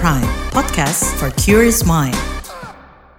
Prime, podcast for curious mind.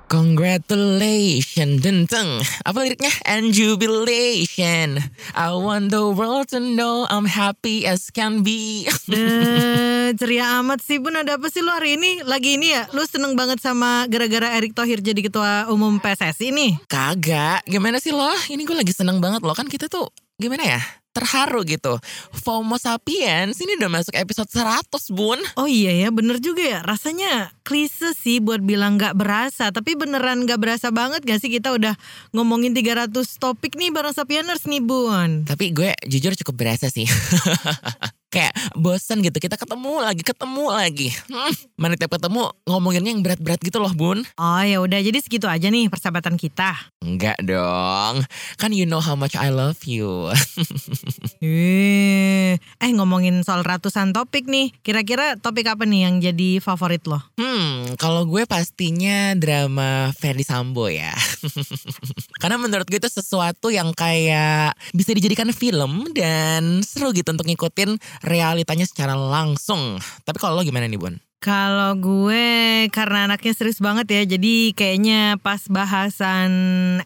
Congratulations, denteng. Apa liriknya? And jubilation. I want the world to know I'm happy as can be. Eh, ceria amat sih Bun ada apa sih lo hari ini Lagi ini ya Lu seneng banget sama gara-gara Erick Thohir jadi ketua umum PSSI nih Kagak, gimana sih lo? Ini gue lagi seneng banget loh. Kan kita tuh gimana ya? Terharu gitu. FOMO Sapiens ini udah masuk episode 100, Bun. Oh iya ya bener juga ya Rasanya klise sih buat bilang gak berasa Tapi beneran gak berasa banget gak sih Kita udah ngomongin 300 topik nih bareng Sapieners nih Bun Tapi gue jujur cukup berasa sih. Kayak bosen gitu, kita ketemu lagi, ketemu lagi. Hmm, mana tiap ketemu ngomonginnya yang berat-berat gitu loh, Bun. Oh ya udah jadi segitu aja nih persahabatan kita Enggak dong. Kan you know how much I love you. Eh, eh ngomongin soal ratusan topik nih Kira-kira topik apa nih yang jadi favorit lo? Hmm, kalau gue pastinya drama Ferdi Sambo ya. Karena menurut gue itu sesuatu yang kayak bisa dijadikan film dan seru gitu untuk ngikutin realitanya secara langsung. Tapi kalau lo gimana nih Bun? Kalau gue karena anaknya serius banget ya, jadi kayaknya pas bahasan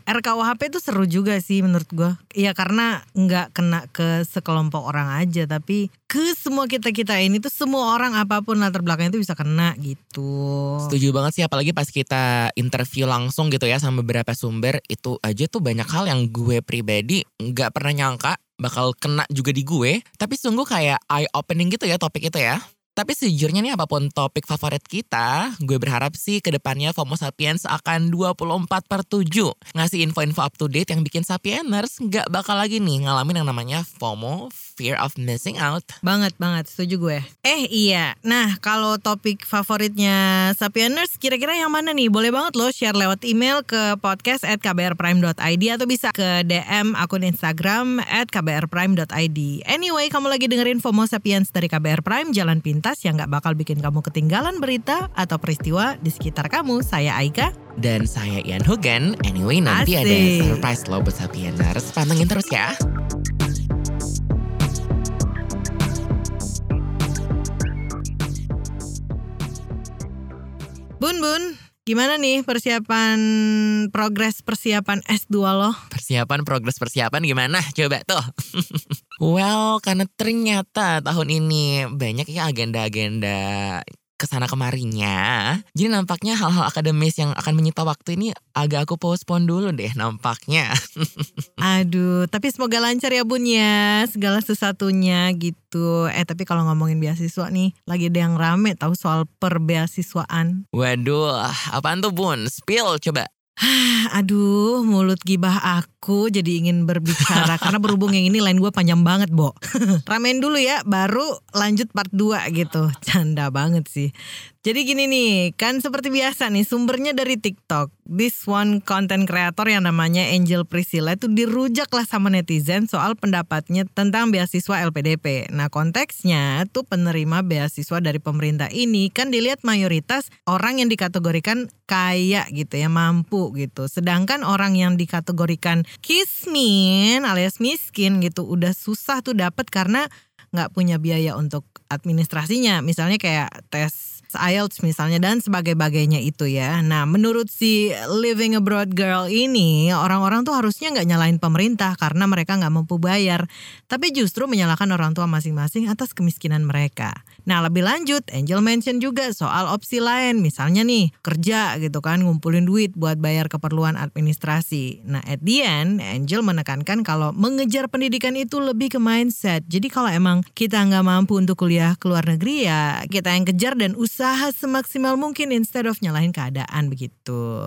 RKUHP itu seru juga sih menurut gue. Iya karena nggak kena ke sekelompok orang aja, tapi ke semua kita kita ini tuh semua orang apa pun latar belakangnya itu bisa kena gitu. Setuju banget sih apalagi pas kita interview langsung gitu ya sama beberapa sumber itu aja tuh banyak hal yang gue pribadi nggak pernah nyangka bakal kena juga di gue. Tapi sungguh kayak eye opening gitu ya topik itu ya. Tapi sejujurnya nih apa pun topik favorit kita, gue berharap sih ke depannya FOMO Sapiens akan 24 per 7. Ngasih info-info up to date yang bikin Sapieners nggak bakal lagi nih ngalamin yang namanya FOMO, Fear of Missing Out. Banget banget setuju gue. Eh iya, nah kalau topik favoritnya Sapieners kira-kira yang mana nih? Boleh banget loh share lewat email ke podcast at kbrprime.id atau bisa ke DM akun Instagram at kbrprime.id. Anyway, kamu lagi dengerin FOMO Sapiens dari KBR Prime, jalan pintas yang gak bakal bikin kamu ketinggalan berita atau peristiwa di sekitar kamu. Saya Aika. Dan saya Ian Hugen. Anyway nanti ada Asik. surprise lo buat. Pantengin terus ya. Bun Bun, gimana nih persiapan progres persiapan S2 lo? Persiapan progres persiapan gimana? Coba tuh. well, karena ternyata tahun ini banyak ya agenda-agenda ke sana kemarinya. Jadi nampaknya hal-hal akademis yang akan menyita waktu ini agak aku postpone dulu deh nampaknya. Aduh, tapi semoga lancar ya Bun ya, segala sesuatunya gitu. Eh tapi kalau ngomongin beasiswa nih, lagi ada yang rame tahu soal perbeasiswaan. Waduh, apaan tuh bun? Spill coba. Aduh, mulut gibah aku jadi ingin berbicara karena berhubung yang ini lain gue panjang banget, Bo. Ramein dulu ya, baru lanjut part 2 gitu. Canda banget sih. Jadi gini nih, kan seperti biasa nih sumbernya dari TikTok. This one content creator yang namanya Angel Priscilla itu dirujak lah sama netizen soal pendapatnya tentang beasiswa LPDP. Nah konteksnya tuh penerima beasiswa dari pemerintah ini kan dilihat mayoritas orang yang dikategorikan kaya gitu ya, mampu gitu. Sedangkan orang yang dikategorikan kismin alias miskin gitu udah susah tuh dapat karena nggak punya biaya untuk administrasinya. Misalnya kayak tes IELTS misalnya dan sebagai-bagainya itu ya. Nah menurut si living abroad girl ini orang-orang tuh harusnya nggak nyalain pemerintah karena mereka nggak mampu bayar. Tapi justru menyalahkan orang tua masing-masing atas kemiskinan mereka. Nah lebih lanjut Angel mention juga soal opsi lain. Misalnya nih kerja gitu kan ngumpulin duit buat bayar keperluan administrasi. Nah at the end Angel menekankan kalau mengejar pendidikan itu lebih ke mindset. Jadi kalau emang kita nggak mampu untuk kuliah ke luar negeri ya kita yang kejar dan usaha semaksimal mungkin instead of nyalahin keadaan begitu.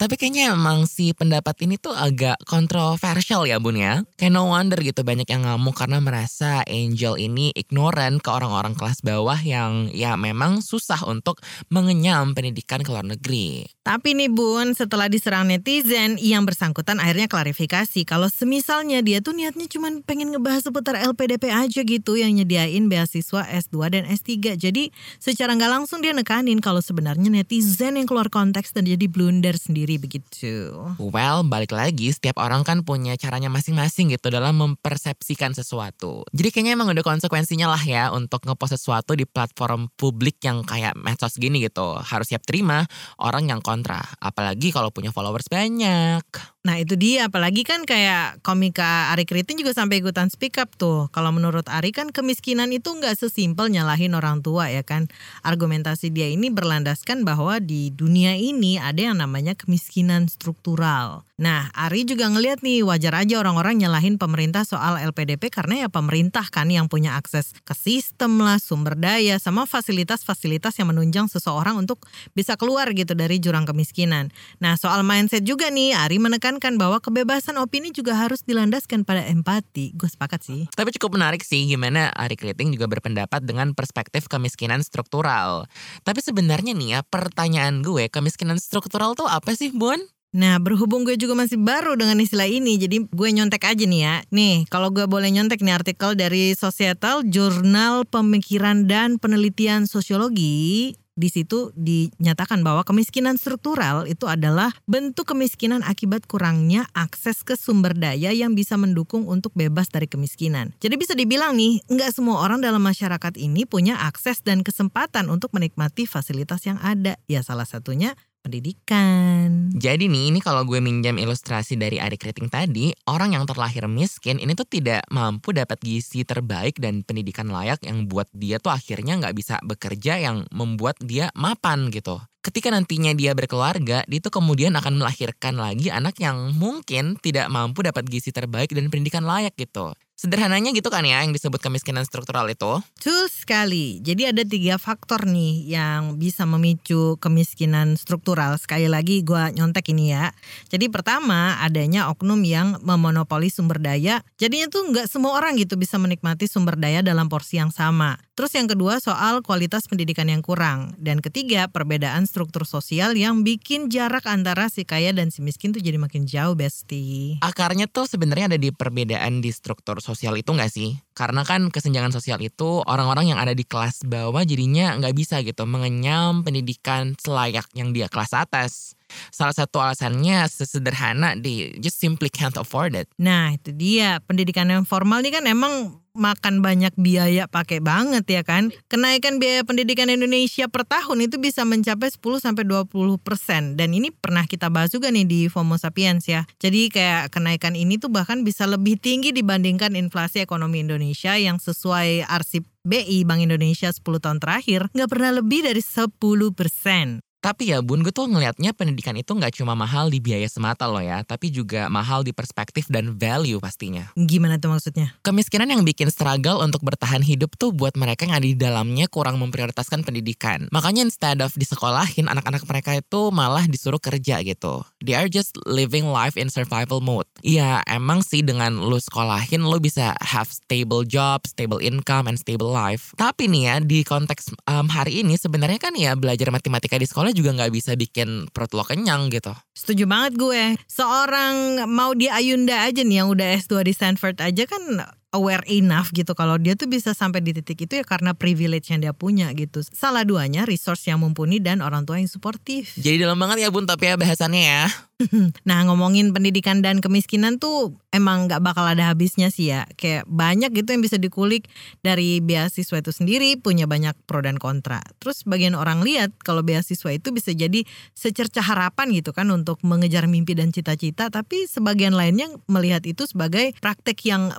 Tapi kayaknya emang si pendapat ini tuh agak kontroversial ya bun ya. Kayak no wonder gitu banyak yang ngamuk karena merasa Angel ini ignorant ke orang-orang kelas bawah yang ya memang susah untuk mengenyam pendidikan ke luar negeri. Tapi nih Bun, setelah diserang netizen, yang bersangkutan akhirnya klarifikasi kalau semisalnya dia tuh niatnya cuma pengen ngebahas seputar LPDP aja gitu yang nyediain beasiswa S2 dan S3. Jadi secara nggak langsung dia nekanin kalau sebenarnya netizen yang keluar konteks dan jadi blunder sendiri begitu. Well, balik lagi, setiap orang kan punya caranya masing-masing gitu dalam mempersepsikan sesuatu. Jadi kayaknya emang udah konsekuensinya lah ya untuk ngepost sesuatu di platform publik yang kayak medsos gini gitu. Harus siap terima orang yang kontra. Apalagi kalau punya followers banyak. Nah itu dia, apalagi kan kayak komika Ari Kritin juga sampai ikutan speak up tuh. Kalau menurut Ari kan kemiskinan itu nggak sesimpel nyalahin orang tua ya kan. Argumentasi dia ini berlandaskan bahwa di dunia ini ada yang namanya kemiskinan struktural. Nah Ari juga ngelihat nih wajar aja orang-orang nyalahin pemerintah soal LPDP karena ya pemerintah kan yang punya akses ke sistem lah, sumber daya, sama fasilitas-fasilitas yang menunjang seseorang untuk bisa keluar gitu dari jurang kemiskinan. Nah soal mindset juga nih Ari menekankan bahwa kebebasan opini juga harus dilandaskan pada empati. Gue sepakat sih. Tapi cukup menarik sih gimana Ari Kriting juga berpendapat dengan perspektif kemiskinan struktural. Tapi sebenarnya nih ya pertanyaan gue kemiskinan struktural tuh apa sih Bun? Nah berhubung gue juga masih baru dengan istilah ini Jadi gue nyontek aja nih ya Nih kalau gue boleh nyontek nih artikel dari Societal Jurnal Pemikiran dan Penelitian Sosiologi di situ dinyatakan bahwa kemiskinan struktural itu adalah bentuk kemiskinan akibat kurangnya akses ke sumber daya yang bisa mendukung untuk bebas dari kemiskinan. Jadi bisa dibilang nih, nggak semua orang dalam masyarakat ini punya akses dan kesempatan untuk menikmati fasilitas yang ada. Ya salah satunya pendidikan. Jadi nih, ini kalau gue minjam ilustrasi dari Ari Kriting tadi, orang yang terlahir miskin ini tuh tidak mampu dapat gizi terbaik dan pendidikan layak yang buat dia tuh akhirnya nggak bisa bekerja yang membuat dia mapan gitu. Ketika nantinya dia berkeluarga, dia tuh kemudian akan melahirkan lagi anak yang mungkin tidak mampu dapat gizi terbaik dan pendidikan layak gitu. Sederhananya gitu kan ya yang disebut kemiskinan struktural itu. Betul sekali. Jadi ada tiga faktor nih yang bisa memicu kemiskinan struktural. Sekali lagi gue nyontek ini ya. Jadi pertama adanya oknum yang memonopoli sumber daya. Jadinya tuh nggak semua orang gitu bisa menikmati sumber daya dalam porsi yang sama. Terus yang kedua soal kualitas pendidikan yang kurang. Dan ketiga perbedaan struktur sosial yang bikin jarak antara si kaya dan si miskin tuh jadi makin jauh bestie. Akarnya tuh sebenarnya ada di perbedaan di struktur sosial itu nggak sih? Karena kan kesenjangan sosial itu orang-orang yang ada di kelas bawah jadinya nggak bisa gitu mengenyam pendidikan selayak yang dia kelas atas. Salah satu alasannya sesederhana di just simply can't afford it. Nah itu dia pendidikan yang formal ini kan emang makan banyak biaya pakai banget ya kan. Kenaikan biaya pendidikan Indonesia per tahun itu bisa mencapai 10 sampai 20 persen dan ini pernah kita bahas juga nih di FOMO Sapiens ya. Jadi kayak kenaikan ini tuh bahkan bisa lebih tinggi dibandingkan inflasi ekonomi Indonesia yang sesuai arsip BI Bank Indonesia 10 tahun terakhir nggak pernah lebih dari 10 persen. Tapi ya bun, gue tuh ngelihatnya pendidikan itu nggak cuma mahal di biaya semata loh ya, tapi juga mahal di perspektif dan value pastinya. Gimana tuh maksudnya? Kemiskinan yang bikin struggle untuk bertahan hidup tuh buat mereka yang ada di dalamnya kurang memprioritaskan pendidikan. Makanya instead of disekolahin, anak-anak mereka itu malah disuruh kerja gitu. They are just living life in survival mode. Iya, emang sih dengan lu sekolahin lu bisa have stable job, stable income, and stable life. Tapi nih ya, di konteks um, hari ini sebenarnya kan ya belajar matematika di sekolah juga nggak bisa bikin perut lo kenyang gitu. Setuju banget gue. Seorang mau di Ayunda aja nih yang udah S2 di Stanford aja kan aware enough gitu kalau dia tuh bisa sampai di titik itu ya karena privilege yang dia punya gitu. Salah duanya resource yang mumpuni dan orang tua yang suportif. Jadi dalam banget ya Bun tapi ya bahasannya ya. nah ngomongin pendidikan dan kemiskinan tuh emang gak bakal ada habisnya sih ya. Kayak banyak gitu yang bisa dikulik dari beasiswa itu sendiri punya banyak pro dan kontra. Terus bagian orang lihat kalau beasiswa itu bisa jadi secerca harapan gitu kan untuk mengejar mimpi dan cita-cita. Tapi sebagian lainnya melihat itu sebagai praktek yang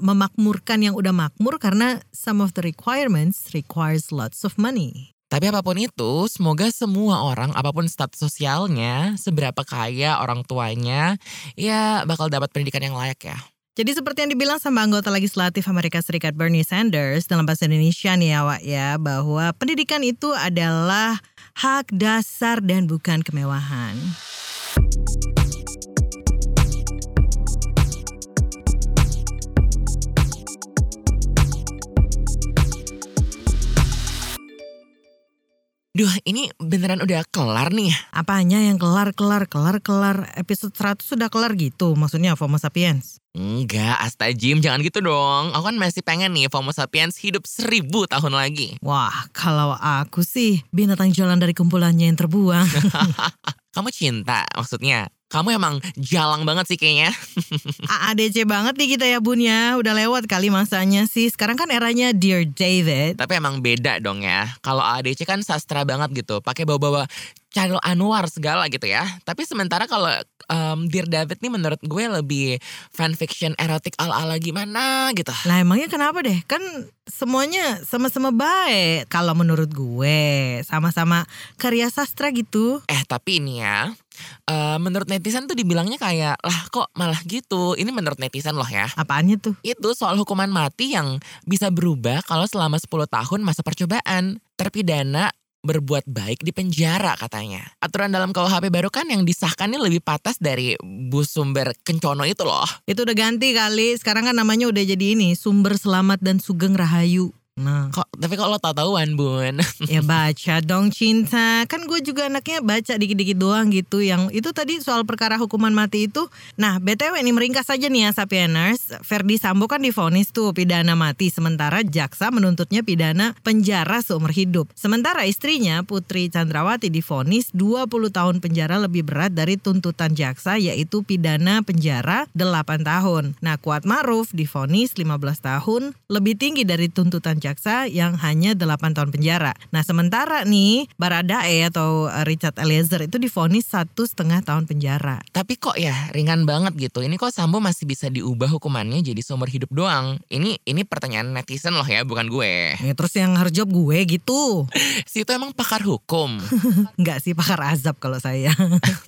memakmurkan yang udah makmur karena some of the requirements requires lots of money. Tapi apa pun itu, semoga semua orang, apa pun status sosialnya, seberapa kaya orang tuanya, ya bakal dapat pendidikan yang layak ya. Jadi seperti yang dibilang sama anggota legislatif Amerika Serikat Bernie Sanders dalam bahasa Indonesia nih ya Wak ya, bahwa pendidikan itu adalah hak dasar dan bukan kemewahan. Duh ini beneran udah kelar nih. Apanya yang kelar, kelar, kelar, kelar. Episode 100 sudah kelar gitu maksudnya FOMO Sapiens. Enggak, Asta Jim jangan gitu dong. Aku kan masih pengen nih FOMO Sapiens hidup seribu tahun lagi. Wah, kalau aku sih binatang jalan dari kumpulannya yang terbuang. Kamu cinta maksudnya? Kamu emang jalang banget sih kayaknya. AADC banget nih kita ya bun ya. Udah lewat kali masanya sih. Sekarang kan eranya Dear David. Tapi emang beda dong ya. Kalau ADC kan sastra banget gitu. Pakai bawa-bawa Channel Anwar segala gitu ya. Tapi sementara kalau um, Dear David nih menurut gue lebih fanfiction erotik ala-ala gimana gitu. Lah emangnya kenapa deh? Kan semuanya sama-sama baik. Kalau menurut gue sama-sama karya sastra gitu. Eh tapi ini ya. Uh, menurut netizen tuh dibilangnya kayak lah kok malah gitu. Ini menurut netizen loh ya. Apaannya tuh? Itu soal hukuman mati yang bisa berubah kalau selama 10 tahun masa percobaan. Terpidana berbuat baik di penjara katanya. Aturan dalam KUHP baru kan yang disahkan ini lebih patas dari Bu Sumber Kencono itu loh. Itu udah ganti kali. Sekarang kan namanya udah jadi ini Sumber Selamat dan Sugeng Rahayu. Nah, Kok tapi kok lo tau tahuan bun? ya baca dong cinta. Kan gue juga anaknya baca dikit-dikit doang gitu. Yang itu tadi soal perkara hukuman mati itu. Nah, BTW ini meringkas saja nih ya Sapieners. Ferdi Sambo kan difonis tuh pidana mati. Sementara jaksa menuntutnya pidana penjara seumur hidup. Sementara istrinya Putri Chandrawati difonis 20 tahun penjara lebih berat dari tuntutan jaksa yaitu pidana penjara 8 tahun. Nah, Kuat Maruf difonis 15 tahun lebih tinggi dari tuntutan jaksa yang hanya 8 tahun penjara. Nah sementara nih Baradae atau Richard Eliezer itu difonis satu setengah tahun penjara. Tapi kok ya ringan banget gitu. Ini kok Sambo masih bisa diubah hukumannya jadi seumur hidup doang. Ini ini pertanyaan netizen loh ya, bukan gue. Ya, terus yang harus jawab gue gitu. si itu emang pakar hukum. Enggak sih pakar azab kalau saya.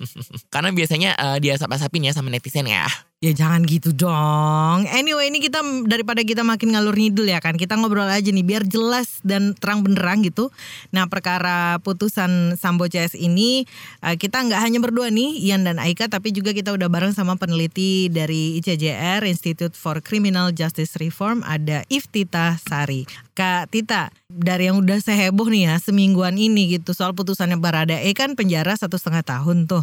Karena biasanya uh, dia asap-asapin ya sama netizen ya. Ya jangan gitu dong. Anyway ini kita daripada kita makin ngalur ngidul ya kan. Kita ngobrol aja nih biar jelas dan terang benderang gitu. Nah perkara putusan Sambo CS ini eh, kita nggak hanya berdua nih Ian dan Aika tapi juga kita udah bareng sama peneliti dari ICJR Institute for Criminal Justice Reform ada Iftita Sari. Kak Tita dari yang udah seheboh nih ya semingguan ini gitu soal putusannya Baradae kan penjara satu setengah tahun tuh.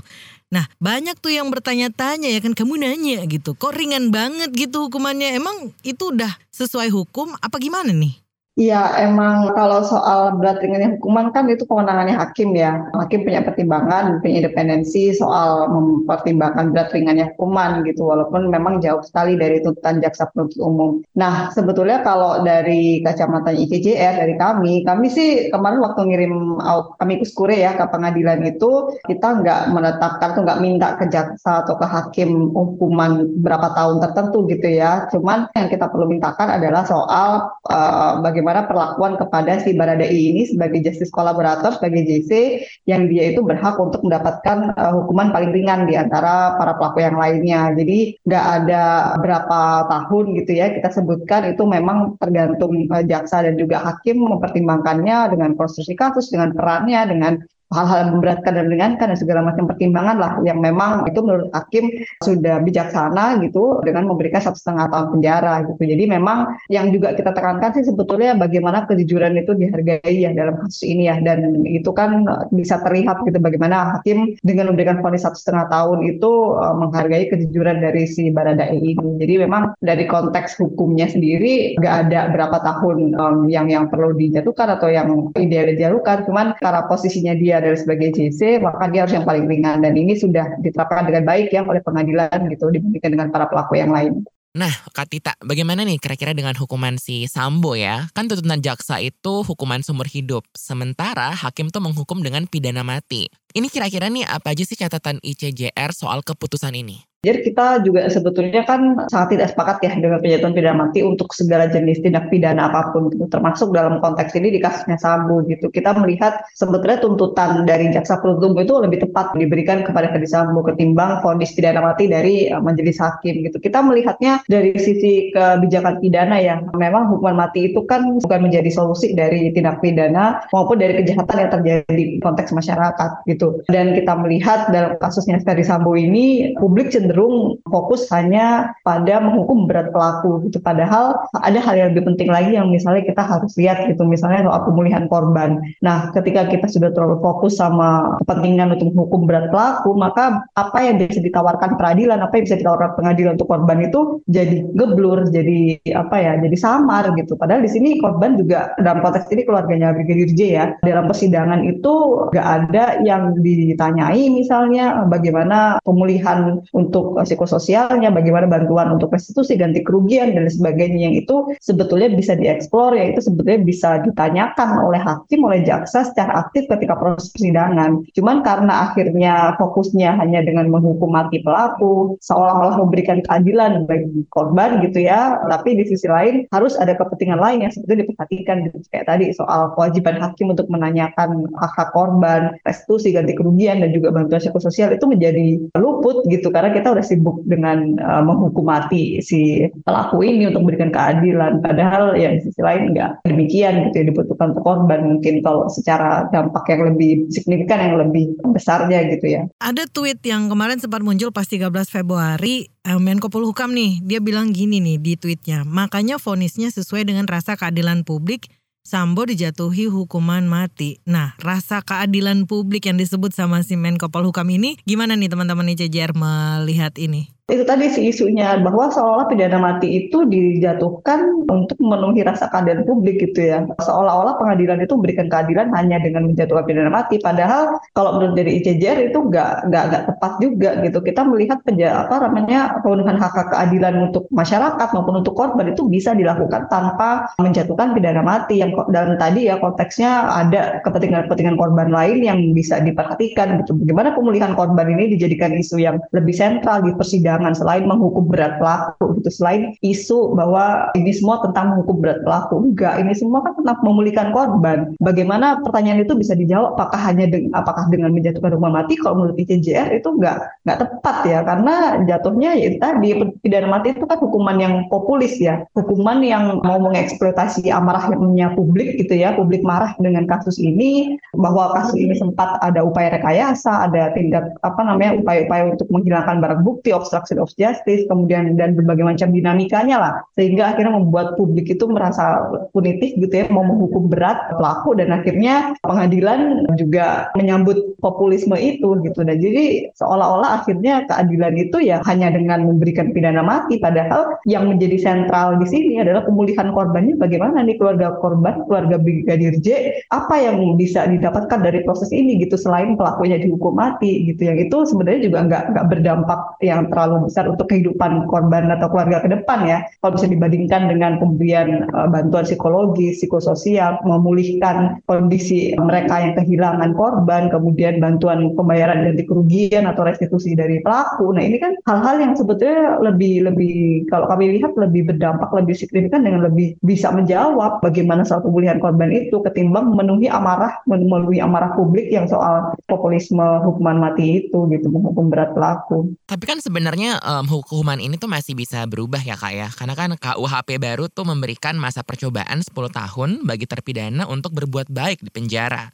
Nah banyak tuh yang bertanya-tanya ya kan kamu nanya gitu kok ringan banget gitu hukumannya emang itu udah sesuai hukum apa gimana nih? Iya, emang kalau soal berat ringannya hukuman kan itu kewenangannya hakim ya. Hakim punya pertimbangan, punya independensi soal mempertimbangkan berat ringannya hukuman gitu, walaupun memang jauh sekali dari tuntutan jaksa penuntut umum. Nah, sebetulnya kalau dari kacamata ICJR, dari kami, kami sih kemarin waktu ngirim kami kure ya ke pengadilan itu, kita nggak menetapkan tuh nggak minta ke jaksa atau ke hakim hukuman berapa tahun tertentu gitu ya. Cuman yang kita perlu mintakan adalah soal uh, bagaimana bagaimana perlakuan kepada si Baradae ini sebagai justice kolaborator, sebagai JC yang dia itu berhak untuk mendapatkan uh, hukuman paling ringan di antara para pelaku yang lainnya. Jadi nggak ada berapa tahun gitu ya kita sebutkan itu memang tergantung uh, jaksa dan juga hakim mempertimbangkannya dengan konstruksi kasus, dengan perannya, dengan hal-hal yang memberatkan dan meringankan dan segala macam pertimbangan lah yang memang itu menurut hakim sudah bijaksana gitu dengan memberikan satu setengah tahun penjara gitu. Jadi memang yang juga kita tekankan sih sebetulnya bagaimana kejujuran itu dihargai ya dalam kasus ini ya dan itu kan bisa terlihat gitu bagaimana hakim dengan memberikan vonis satu setengah tahun itu uh, menghargai kejujuran dari si Baradae ini. Jadi memang dari konteks hukumnya sendiri nggak ada berapa tahun um, yang yang perlu dijatuhkan atau yang ideal dijatuhkan, cuman karena posisinya dia adalah sebagai JC, maka dia harus yang paling ringan dan ini sudah diterapkan dengan baik ya oleh pengadilan gitu dibandingkan dengan para pelaku yang lain. Nah, Kak Tita, bagaimana nih kira-kira dengan hukuman si Sambo ya? Kan tuntutan jaksa itu hukuman seumur hidup, sementara hakim tuh menghukum dengan pidana mati. Ini kira-kira nih apa aja sih catatan ICJR soal keputusan ini? Jadi kita juga sebetulnya kan sangat tidak sepakat ya dengan penjatuhan pidana mati untuk segala jenis tindak pidana apa pun gitu. Termasuk dalam konteks ini di kasusnya Sambo gitu. Kita melihat sebetulnya tuntutan dari jaksa penuntut umum itu lebih tepat diberikan kepada Ferdi Sambo ketimbang vonis pidana mati dari uh, majelis hakim gitu. Kita melihatnya dari sisi kebijakan pidana yang memang hukuman mati itu kan bukan menjadi solusi dari tindak pidana maupun dari kejahatan yang terjadi di konteks masyarakat gitu. Dan kita melihat dalam kasusnya Ferdi Sambo ini publik cenderung cenderung fokus hanya pada menghukum berat pelaku gitu. Padahal ada hal yang lebih penting lagi yang misalnya kita harus lihat gitu, misalnya soal pemulihan korban. Nah, ketika kita sudah terlalu fokus sama kepentingan untuk menghukum berat pelaku, maka apa yang bisa ditawarkan peradilan, apa yang bisa ditawarkan pengadilan untuk korban itu jadi geblur, jadi apa ya, jadi samar gitu. Padahal di sini korban juga dalam konteks ini keluarganya Brigadir J ya, dalam persidangan itu nggak ada yang ditanyai misalnya bagaimana pemulihan untuk psikososialnya, bagaimana bantuan untuk restitusi ganti kerugian dan sebagainya yang itu sebetulnya bisa dieksplor ya itu sebetulnya bisa ditanyakan oleh hakim oleh jaksa secara aktif ketika proses persidangan. Cuman karena akhirnya fokusnya hanya dengan menghukum mati pelaku, seolah-olah memberikan keadilan bagi korban gitu ya, tapi di sisi lain harus ada kepentingan lain yang sebetulnya diperhatikan gitu. Kayak tadi soal kewajiban hakim untuk menanyakan hak-hak korban, restitusi ganti kerugian dan juga bantuan psikososial itu menjadi luput gitu karena kita udah sibuk dengan uh, menghukum mati si pelaku ini untuk memberikan keadilan padahal ya di sisi lain enggak demikian gitu ya dibutuhkan untuk korban mungkin kalau secara dampak yang lebih signifikan yang lebih besarnya gitu ya. Ada tweet yang kemarin sempat muncul pas 13 Februari eh, Menko Polhukam nih dia bilang gini nih di tweetnya makanya vonisnya sesuai dengan rasa keadilan publik Sambo dijatuhi hukuman mati. Nah, rasa keadilan publik yang disebut sama si Menko Polhukam ini, gimana nih teman-teman ICJR melihat ini? Itu tadi si isunya bahwa seolah-olah pidana mati itu dijatuhkan untuk memenuhi rasa keadilan publik gitu ya. Seolah-olah pengadilan itu memberikan keadilan hanya dengan menjatuhkan pidana mati. Padahal kalau menurut dari ICJR itu nggak nggak nggak tepat juga gitu. Kita melihat penja, apa namanya pemenuhan hak hak keadilan untuk masyarakat maupun untuk korban itu bisa dilakukan tanpa menjatuhkan pidana mati yang dan tadi ya konteksnya ada kepentingan-kepentingan korban lain yang bisa diperhatikan gitu. Bagaimana pemulihan korban ini dijadikan isu yang lebih sentral di persidangan jangan selain menghukum berat pelaku gitu selain isu bahwa ini semua tentang menghukum berat pelaku. Enggak ini semua kan tentang memulihkan korban. Bagaimana pertanyaan itu bisa dijawab? Apakah hanya dengan apakah dengan menjatuhkan hukuman mati? Kalau menurut ICJR itu enggak enggak tepat ya karena jatuhnya ya tadi pidana mati itu kan hukuman yang populis ya. Hukuman yang mau mengeksploitasi amarahnya publik gitu ya publik marah dengan kasus ini bahwa kasus ini sempat ada upaya rekayasa ada tindak apa namanya upaya-upaya untuk menghilangkan barang bukti obstruksi obstruction of justice, kemudian dan berbagai macam dinamikanya lah, sehingga akhirnya membuat publik itu merasa punitif gitu ya, mau menghukum berat pelaku dan akhirnya pengadilan juga menyambut populisme itu gitu. Dan jadi seolah-olah akhirnya keadilan itu ya hanya dengan memberikan pidana mati, padahal yang menjadi sentral di sini adalah pemulihan korbannya bagaimana nih keluarga korban, keluarga Brigadir J, apa yang bisa didapatkan dari proses ini gitu selain pelakunya dihukum mati gitu. Yang itu sebenarnya juga nggak nggak berdampak yang terlalu besar untuk kehidupan korban atau keluarga ke depan ya. Kalau bisa dibandingkan dengan pemberian uh, bantuan psikologi, psikososial, memulihkan kondisi mereka yang kehilangan korban, kemudian bantuan pembayaran ganti kerugian atau restitusi dari pelaku. Nah ini kan hal-hal yang sebetulnya lebih lebih kalau kami lihat lebih berdampak lebih signifikan dengan lebih bisa menjawab bagaimana soal pemulihan korban itu ketimbang memenuhi amarah memenuhi amarah publik yang soal populisme hukuman mati itu gitu menghukum berat pelaku. Tapi kan sebenarnya um, hukuman ini tuh masih bisa berubah ya kak ya. Karena kan KUHP baru tuh memberikan masa percobaan 10 tahun bagi terpidana untuk berbuat baik di penjara.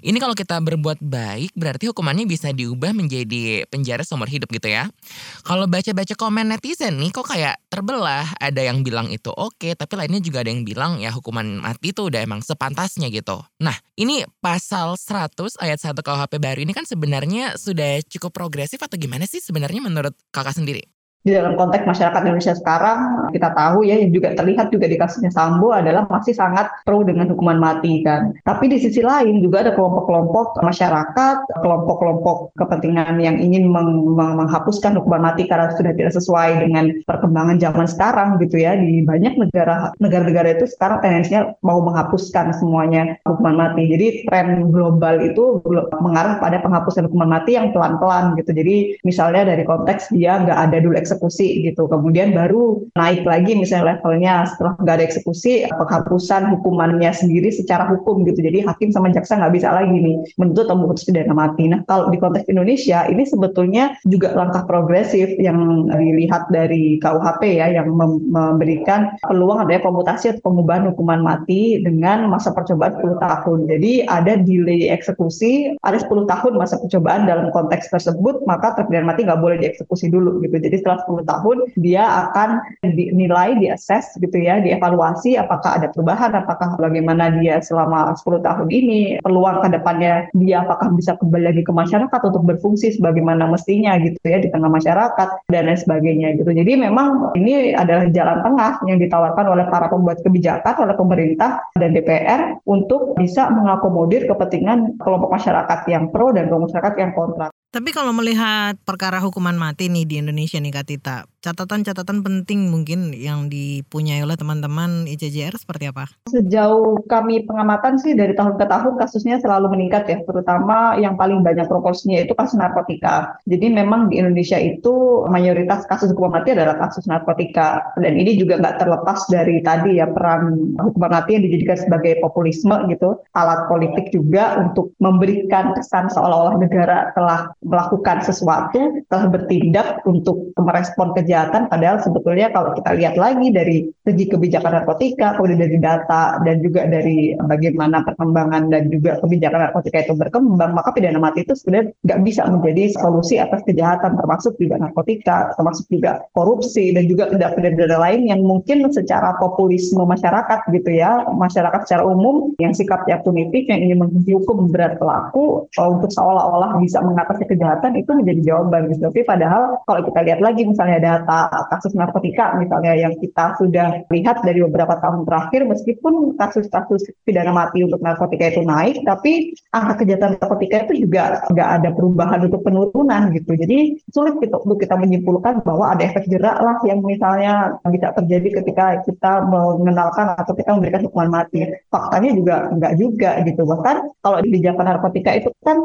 Ini kalau kita berbuat baik berarti hukumannya bisa diubah menjadi penjara seumur hidup gitu ya. Kalau baca-baca komen netizen nih kok kayak terbelah. Ada yang bilang itu oke, tapi lainnya juga ada yang bilang ya hukuman mati itu udah emang sepantasnya gitu. Nah ini pasal 100 ayat 1 KUHP baru ini kan sebenarnya sudah cukup progresif atau gimana sih sebenarnya menurut kakak sendiri? Di dalam konteks masyarakat Indonesia sekarang kita tahu ya yang juga terlihat juga di kasusnya Sambo adalah masih sangat pro dengan hukuman mati kan. Tapi di sisi lain juga ada kelompok-kelompok masyarakat, kelompok-kelompok kepentingan yang ingin meng menghapuskan hukuman mati karena sudah tidak sesuai dengan perkembangan zaman sekarang gitu ya. Di banyak negara negara-negara itu sekarang tendensinya mau menghapuskan semuanya hukuman mati. Jadi tren global itu mengarah pada penghapusan hukuman mati yang pelan-pelan gitu. Jadi misalnya dari konteks dia nggak ada dulu eksekusi gitu. Kemudian baru naik lagi misalnya levelnya setelah nggak ada eksekusi penghapusan hukumannya sendiri secara hukum gitu. Jadi hakim sama jaksa nggak bisa lagi nih menuntut atau memutus pidana mati. Nah kalau di konteks Indonesia ini sebetulnya juga langkah progresif yang dilihat dari KUHP ya yang memberikan peluang adanya komutasi atau pengubahan hukuman mati dengan masa percobaan 10 tahun. Jadi ada delay eksekusi, ada 10 tahun masa percobaan dalam konteks tersebut, maka terpidana mati nggak boleh dieksekusi dulu gitu. Jadi setelah 10 tahun dia akan dinilai, diakses gitu ya, dievaluasi apakah ada perubahan, apakah bagaimana dia selama 10 tahun ini, peluang ke depannya dia apakah bisa kembali lagi ke masyarakat untuk berfungsi sebagaimana mestinya gitu ya di tengah masyarakat dan lain sebagainya gitu. Jadi memang ini adalah jalan tengah yang ditawarkan oleh para pembuat kebijakan, oleh pemerintah dan DPR untuk bisa mengakomodir kepentingan kelompok masyarakat yang pro dan kelompok masyarakat yang kontra. Tapi kalau melihat perkara hukuman mati nih di Indonesia nih Kak Tita, catatan-catatan penting mungkin yang dipunyai oleh teman-teman ICJR seperti apa? Sejauh kami pengamatan sih dari tahun ke tahun kasusnya selalu meningkat ya, terutama yang paling banyak proporsinya itu kasus narkotika. Jadi memang di Indonesia itu mayoritas kasus hukuman mati adalah kasus narkotika. Dan ini juga nggak terlepas dari tadi ya peran hukuman mati yang dijadikan sebagai populisme gitu, alat politik juga untuk memberikan kesan seolah-olah negara telah melakukan sesuatu, telah bertindak untuk merespon kejahatan kejahatan padahal sebetulnya kalau kita lihat lagi dari segi kebijakan narkotika kemudian dari data dan juga dari bagaimana perkembangan dan juga kebijakan narkotika itu berkembang maka pidana mati itu sebenarnya nggak bisa menjadi solusi atas kejahatan termasuk juga narkotika termasuk juga korupsi dan juga tindak pidana lain yang mungkin secara populisme masyarakat gitu ya masyarakat secara umum yang sikapnya punitif yang ingin menghukum berat pelaku eh, untuk seolah-olah bisa mengatasi kejahatan itu menjadi jawaban gitu. Tapi padahal kalau kita lihat lagi misalnya ada data kasus narkotika misalnya yang kita sudah lihat dari beberapa tahun terakhir meskipun kasus-kasus pidana mati untuk narkotika itu naik tapi angka kejahatan narkotika itu juga nggak ada perubahan untuk penurunan gitu. Jadi sulit gitu untuk kita menyimpulkan bahwa ada efek jerak lah yang misalnya bisa terjadi ketika kita mengenalkan atau kita memberikan hukuman mati. Faktanya juga nggak juga gitu. Bahkan kalau di kebijakan narkotika itu kan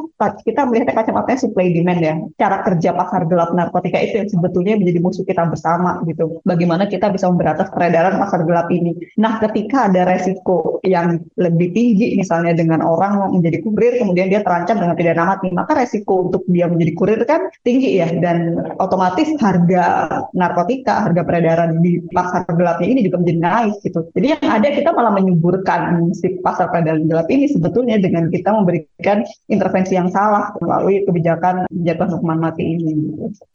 kita melihat kacamatanya supply demand ya. Cara kerja pasar gelap narkotika itu yang sebetulnya menjadi musuh kita bersama gitu. Bagaimana kita bisa memberantas peredaran pasar gelap ini. Nah, ketika ada resiko yang lebih tinggi misalnya dengan orang menjadi kurir kemudian dia terancam dengan pidana mati, maka resiko untuk dia menjadi kurir kan tinggi ya dan otomatis harga narkotika, harga peredaran di pasar gelapnya ini juga menjadi naik gitu. Jadi yang ada kita malah menyuburkan si pasar peredaran gelap ini sebetulnya dengan kita memberikan intervensi yang salah melalui kebijakan jatuh hukuman mati ini.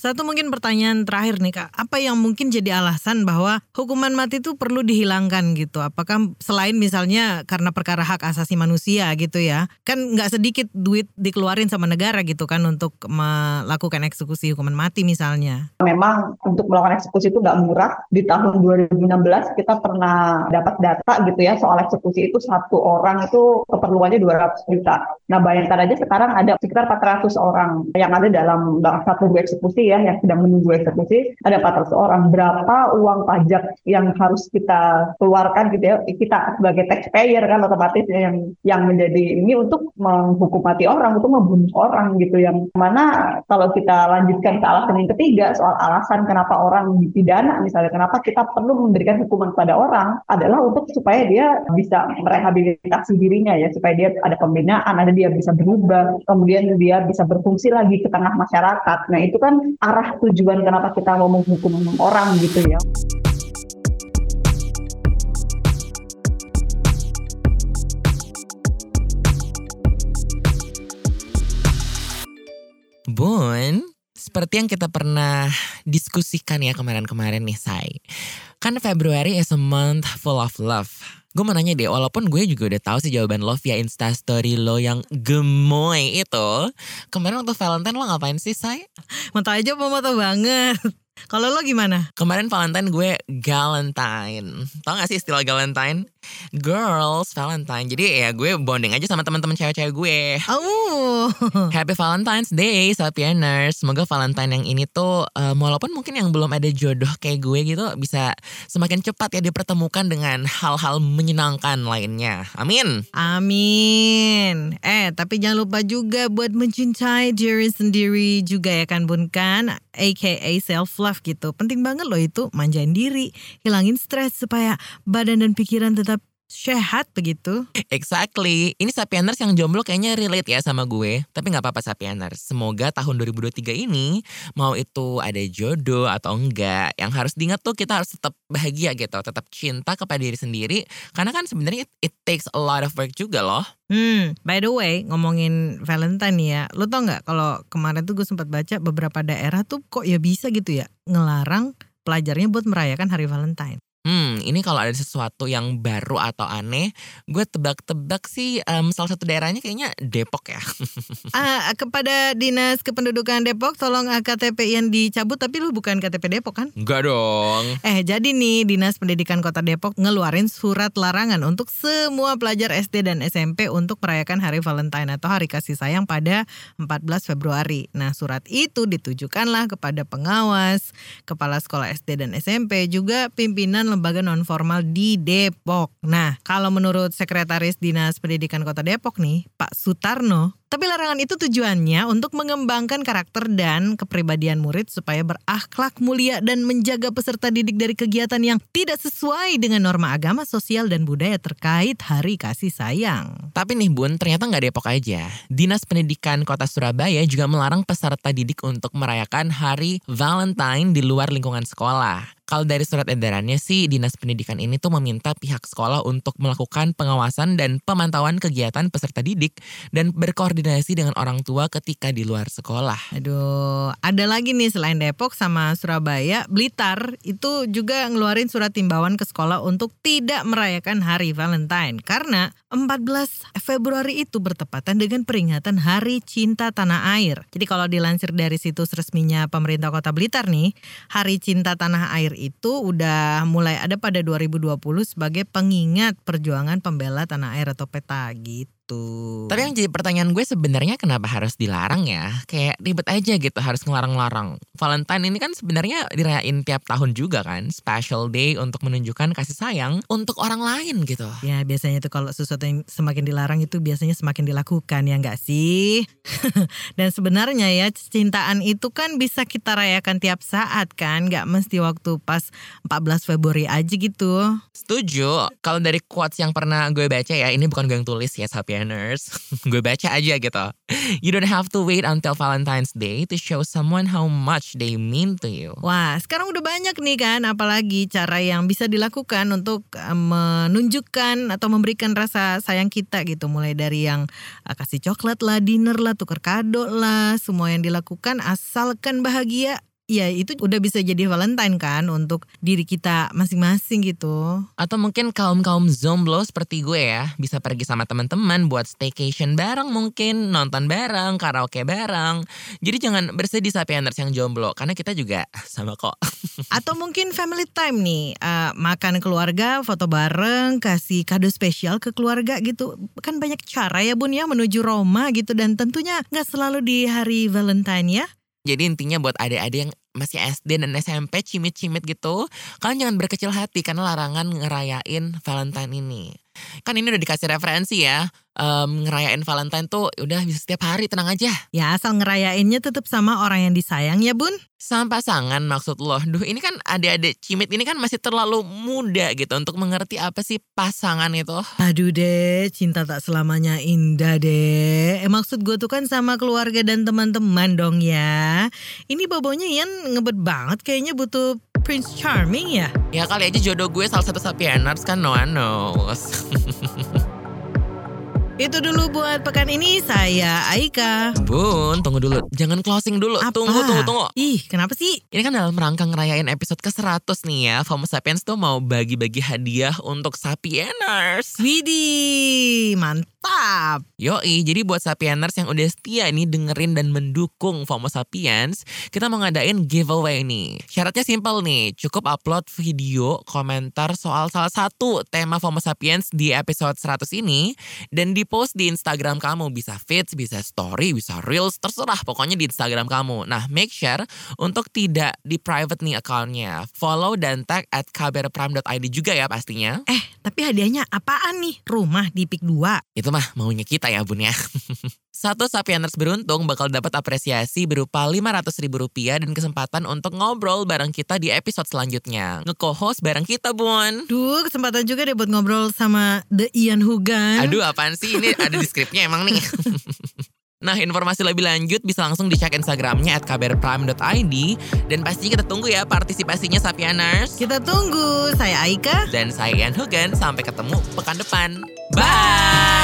Satu mungkin pertanyaan terakhir nih apa yang mungkin jadi alasan bahwa hukuman mati itu perlu dihilangkan gitu? Apakah selain misalnya karena perkara hak asasi manusia gitu ya, kan nggak sedikit duit dikeluarin sama negara gitu kan untuk melakukan eksekusi hukuman mati misalnya? Memang untuk melakukan eksekusi itu nggak murah. Di tahun 2016 kita pernah dapat data gitu ya soal eksekusi itu satu orang itu keperluannya 200 juta. Nah bayangkan aja sekarang ada sekitar 400 orang yang ada dalam satu eksekusi ya yang sedang menunggu eksekusi ada 400 orang berapa uang pajak yang harus kita keluarkan gitu ya kita sebagai taxpayer kan otomatis yang yang menjadi ini untuk menghukum mati orang untuk membunuh orang gitu. Yang mana kalau kita lanjutkan ke alasan yang ketiga soal alasan kenapa orang dipidana misalnya kenapa kita perlu memberikan hukuman pada orang adalah untuk supaya dia bisa merehabilitasi dirinya ya supaya dia ada pembinaan ada dia bisa berubah kemudian dia bisa berfungsi lagi ke tengah masyarakat. Nah itu kan arah tujuan kenapa kita mau menghukum orang gitu ya. Bun, seperti yang kita pernah diskusikan ya kemarin-kemarin nih, Say. Kan Februari is a month full of love. Gue mau nanya deh, walaupun gue juga udah tahu sih jawaban lo via instastory lo yang gemoy itu. Kemarin waktu Valentine lo ngapain sih, Say? Mantap aja, mau mata banget. Kalau lo gimana? Kemarin Valentine gue Galentine. Tau gak sih istilah Galentine? Girls Valentine. Jadi ya gue bonding aja sama teman-teman cewek-cewek gue. Oh, Happy Valentine's Day, Sapieners. Semoga Valentine yang ini tuh, um, walaupun mungkin yang belum ada jodoh kayak gue gitu, bisa semakin cepat ya dipertemukan dengan hal-hal menyenangkan lainnya. Amin. amin. Eh, tapi jangan lupa juga buat mencintai diri sendiri juga ya kan Bun kan? AKA self love gitu. Penting banget loh itu manjain diri, hilangin stres supaya badan dan pikiran tetap sehat begitu. Exactly. Ini Sapieners yang jomblo kayaknya relate ya sama gue. Tapi nggak apa-apa Sapieners. Semoga tahun 2023 ini mau itu ada jodoh atau enggak. Yang harus diingat tuh kita harus tetap bahagia gitu. Tetap cinta kepada diri sendiri. Karena kan sebenarnya it, it takes a lot of work juga loh. Hmm, by the way, ngomongin Valentine ya, lo tau nggak kalau kemarin tuh gue sempat baca beberapa daerah tuh kok ya bisa gitu ya ngelarang pelajarnya buat merayakan hari Valentine. Hmm, ini kalau ada sesuatu yang baru atau aneh, gue tebak-tebak sih em, salah satu daerahnya kayaknya Depok ya. Ah, kepada Dinas Kependudukan Depok, tolong ah, KTP yang dicabut, tapi lu bukan KTP Depok kan? Enggak dong. Eh, jadi nih Dinas Pendidikan Kota Depok ngeluarin surat larangan untuk semua pelajar SD dan SMP untuk merayakan Hari Valentine atau Hari Kasih Sayang pada 14 Februari. Nah, surat itu ditujukanlah kepada pengawas, kepala sekolah SD dan SMP, juga pimpinan lembaga non formal di Depok. Nah, kalau menurut Sekretaris Dinas Pendidikan Kota Depok nih, Pak Sutarno, tapi larangan itu tujuannya untuk mengembangkan karakter dan kepribadian murid supaya berakhlak mulia dan menjaga peserta didik dari kegiatan yang tidak sesuai dengan norma agama, sosial, dan budaya terkait hari kasih sayang. Tapi nih Bun, ternyata nggak Depok aja. Dinas Pendidikan Kota Surabaya juga melarang peserta didik untuk merayakan hari Valentine di luar lingkungan sekolah. Kalau dari surat edarannya sih, Dinas Pendidikan ini tuh meminta pihak sekolah untuk melakukan pengawasan dan pemantauan kegiatan peserta didik dan berkoordinasi dengan orang tua ketika di luar sekolah. Aduh, ada lagi nih selain Depok sama Surabaya, Blitar itu juga ngeluarin surat timbauan ke sekolah untuk tidak merayakan hari Valentine karena 14 Februari itu bertepatan dengan peringatan Hari Cinta Tanah Air. Jadi kalau dilansir dari situs resminya pemerintah Kota Blitar nih, Hari Cinta Tanah Air itu udah mulai ada pada 2020 sebagai pengingat perjuangan pembela tanah air atau PETA gitu. Tapi yang jadi pertanyaan gue sebenarnya kenapa harus dilarang ya? Kayak ribet aja gitu harus ngelarang-larang. Valentine ini kan sebenarnya dirayain tiap tahun juga kan, special day untuk menunjukkan kasih sayang untuk orang lain gitu. Ya biasanya tuh kalau sesuatu yang semakin dilarang itu biasanya semakin dilakukan ya enggak sih? Dan sebenarnya ya cintaan itu kan bisa kita rayakan tiap saat kan, nggak mesti waktu pas 14 Februari aja gitu. Setuju. Kalau dari quotes yang pernah gue baca ya, ini bukan gue yang tulis ya Sapieners. gue baca aja gitu. You don't have to wait until Valentine's Day to show someone how much they mean to you. Wah, sekarang udah banyak nih kan, apalagi cara yang bisa dilakukan untuk eh, menunjukkan atau memberikan rasa sayang kita gitu. Mulai dari yang eh, kasih coklat lah, dinner lah, tuker kado lah, semua yang dilakukan asalkan bahagia. Ya itu udah bisa jadi Valentine kan untuk diri kita masing-masing gitu. Atau mungkin kaum-kaum zomblo seperti gue ya, bisa pergi sama teman-teman buat staycation bareng mungkin, nonton bareng, karaoke bareng. Jadi jangan bersedih Sapieners yang jomblo, karena kita juga sama kok. Atau mungkin family time nih, eh, makan keluarga, foto bareng, kasih kado spesial ke keluarga gitu. Kan banyak cara ya bun ya menuju Roma gitu dan tentunya nggak selalu di hari Valentine ya. Jadi intinya buat adik-adik yang masih SD dan SMP cimit-cimit gitu, kalian jangan berkecil hati karena larangan ngerayain Valentine ini. Kan ini udah dikasih referensi ya, em, ngerayain Valentine tuh udah bisa setiap hari, tenang aja. Ya asal ngerayainnya tetap sama orang yang disayang ya bun. Sama pasangan maksud lo, duh ini kan adik-adik cimit ini kan masih terlalu muda gitu untuk mengerti apa sih pasangan itu. Aduh deh, cinta tak selamanya indah deh. Eh, maksud gue tuh kan sama keluarga dan teman-teman dong ya. Ini bobonya Ian ngebet banget kayaknya butuh Prince Charming ya. Ya kali aja jodoh gue salah satu Sapieners kan no one knows. Itu dulu buat pekan ini saya Aika. Bun, tunggu dulu. Jangan closing dulu. Apa? Tunggu, tunggu, tunggu. Ih, kenapa sih? Ini kan dalam rangka ngerayain episode ke-100 nih ya. FOMO Sapiens tuh mau bagi-bagi hadiah untuk Sapieners. Widih, mantap Mantap. Yoi, jadi buat Sapieners yang udah setia nih dengerin dan mendukung FOMO Sapiens, kita mau ngadain giveaway nih. Syaratnya simpel nih, cukup upload video komentar soal salah satu tema FOMO Sapiens di episode 100 ini dan di post di Instagram kamu. Bisa feeds, bisa story, bisa reels, terserah pokoknya di Instagram kamu. Nah, make sure untuk tidak di private nih accountnya. Follow dan tag at kbrprime.id juga ya pastinya. Eh, tapi hadiahnya apaan nih? Rumah di PIK 2. Itu mah maunya kita ya bun ya. Satu Sapieners beruntung bakal dapat apresiasi berupa 500 ribu rupiah dan kesempatan untuk ngobrol bareng kita di episode selanjutnya. Nge-co-host bareng kita bun. Duh, kesempatan juga deh buat ngobrol sama The Ian Hugan. Aduh apaan sih ini ada di skripnya emang nih. Nah informasi lebih lanjut bisa langsung dicek Instagramnya at kbrprime.id Dan pastinya kita tunggu ya partisipasinya Sapieners Kita tunggu. Saya Aika. Dan saya Ian Hugan, sampai ketemu pekan depan. Bye!